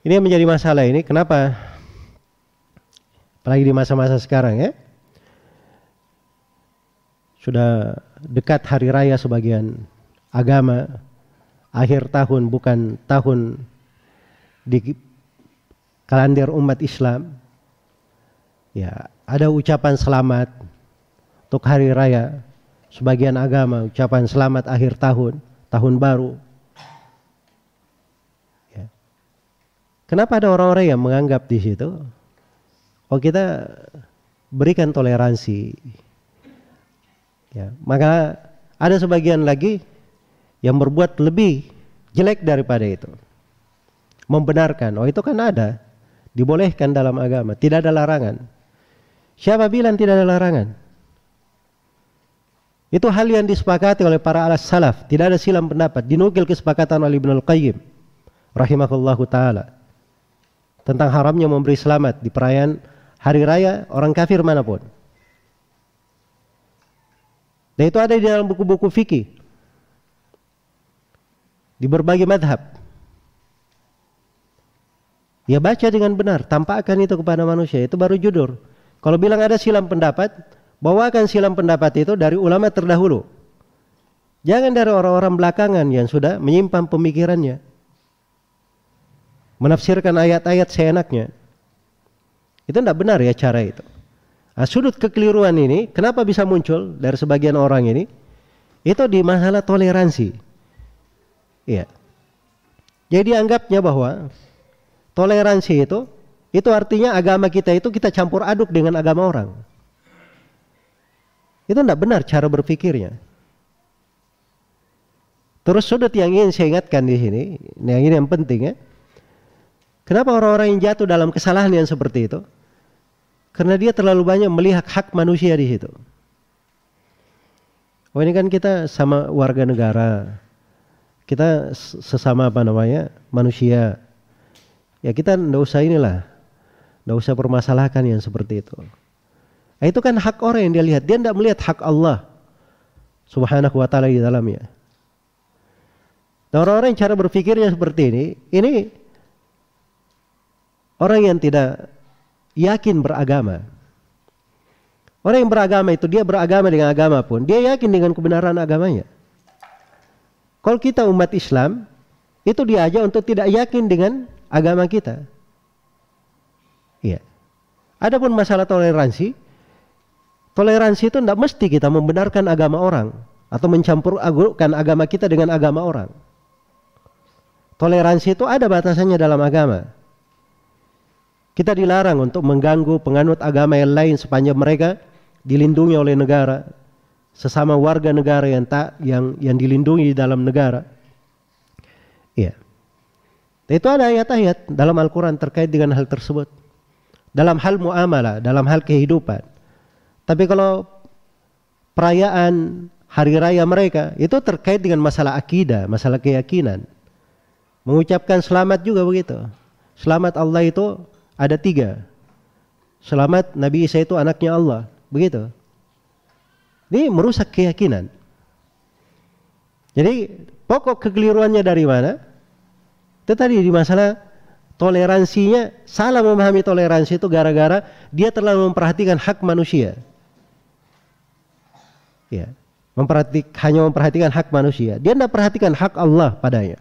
Ini yang menjadi masalah ini kenapa? Apalagi di masa-masa sekarang ya. Sudah dekat hari raya sebagian agama akhir tahun bukan tahun di kalender umat Islam ya ada ucapan selamat untuk hari raya sebagian agama ucapan selamat akhir tahun tahun baru kenapa ada orang-orang yang menganggap di situ oh kita berikan toleransi Ya, maka ada sebagian lagi yang berbuat lebih jelek daripada itu. Membenarkan, oh itu kan ada, dibolehkan dalam agama, tidak ada larangan. Siapa bilang tidak ada larangan? Itu hal yang disepakati oleh para alas salaf, tidak ada silam pendapat, dinukil kesepakatan oleh Ibnu Al-Qayyim rahimahullahu taala tentang haramnya memberi selamat di perayaan hari raya orang kafir mana pun. Dan itu ada di dalam buku-buku fikih. Di berbagai madhab. Ya baca dengan benar, tampakkan itu kepada manusia, itu baru judul. Kalau bilang ada silam pendapat, bawakan silam pendapat itu dari ulama terdahulu. Jangan dari orang-orang belakangan yang sudah menyimpan pemikirannya. Menafsirkan ayat-ayat seenaknya. Itu tidak benar ya cara itu. Nah, sudut kekeliruan ini kenapa bisa muncul dari sebagian orang ini? Itu di masalah toleransi. Iya. Jadi anggapnya bahwa toleransi itu itu artinya agama kita itu kita campur aduk dengan agama orang. Itu tidak benar cara berpikirnya. Terus sudut yang ingin saya ingatkan di sini, yang ini yang penting ya. Kenapa orang-orang yang jatuh dalam kesalahan yang seperti itu? Karena dia terlalu banyak melihat hak manusia di situ. Oh ini kan kita sama warga negara. Kita sesama apa namanya? manusia. Ya kita ndak usah inilah. Ndak usah permasalahkan yang seperti itu. Nah, itu kan hak orang yang dia lihat. Dia tidak melihat hak Allah subhanahu wa ta'ala di dalamnya. Nah, orang-orang yang cara berpikirnya seperti ini, ini orang yang tidak yakin beragama. Orang yang beragama itu dia beragama dengan agama pun dia yakin dengan kebenaran agamanya. Kalau kita umat Islam itu diajak untuk tidak yakin dengan agama kita. Iya. Adapun masalah toleransi, toleransi itu tidak mesti kita membenarkan agama orang atau mencampur agurkan agama kita dengan agama orang. Toleransi itu ada batasannya dalam agama. Kita dilarang untuk mengganggu penganut agama yang lain sepanjang mereka dilindungi oleh negara, sesama warga negara yang tak yang yang dilindungi di dalam negara. Iya. Itu ada ayat-ayat dalam Al-Quran terkait dengan hal tersebut. Dalam hal muamalah, dalam hal kehidupan. Tapi kalau perayaan hari raya mereka itu terkait dengan masalah akidah, masalah keyakinan. Mengucapkan selamat juga begitu. Selamat Allah itu ada tiga. Selamat Nabi Isa itu anaknya Allah. Begitu. Ini merusak keyakinan. Jadi pokok kekeliruannya dari mana? Itu tadi di masalah toleransinya salah memahami toleransi itu gara-gara dia terlalu memperhatikan hak manusia. Ya, memperhatik, hanya memperhatikan hak manusia. Dia tidak perhatikan hak Allah padanya.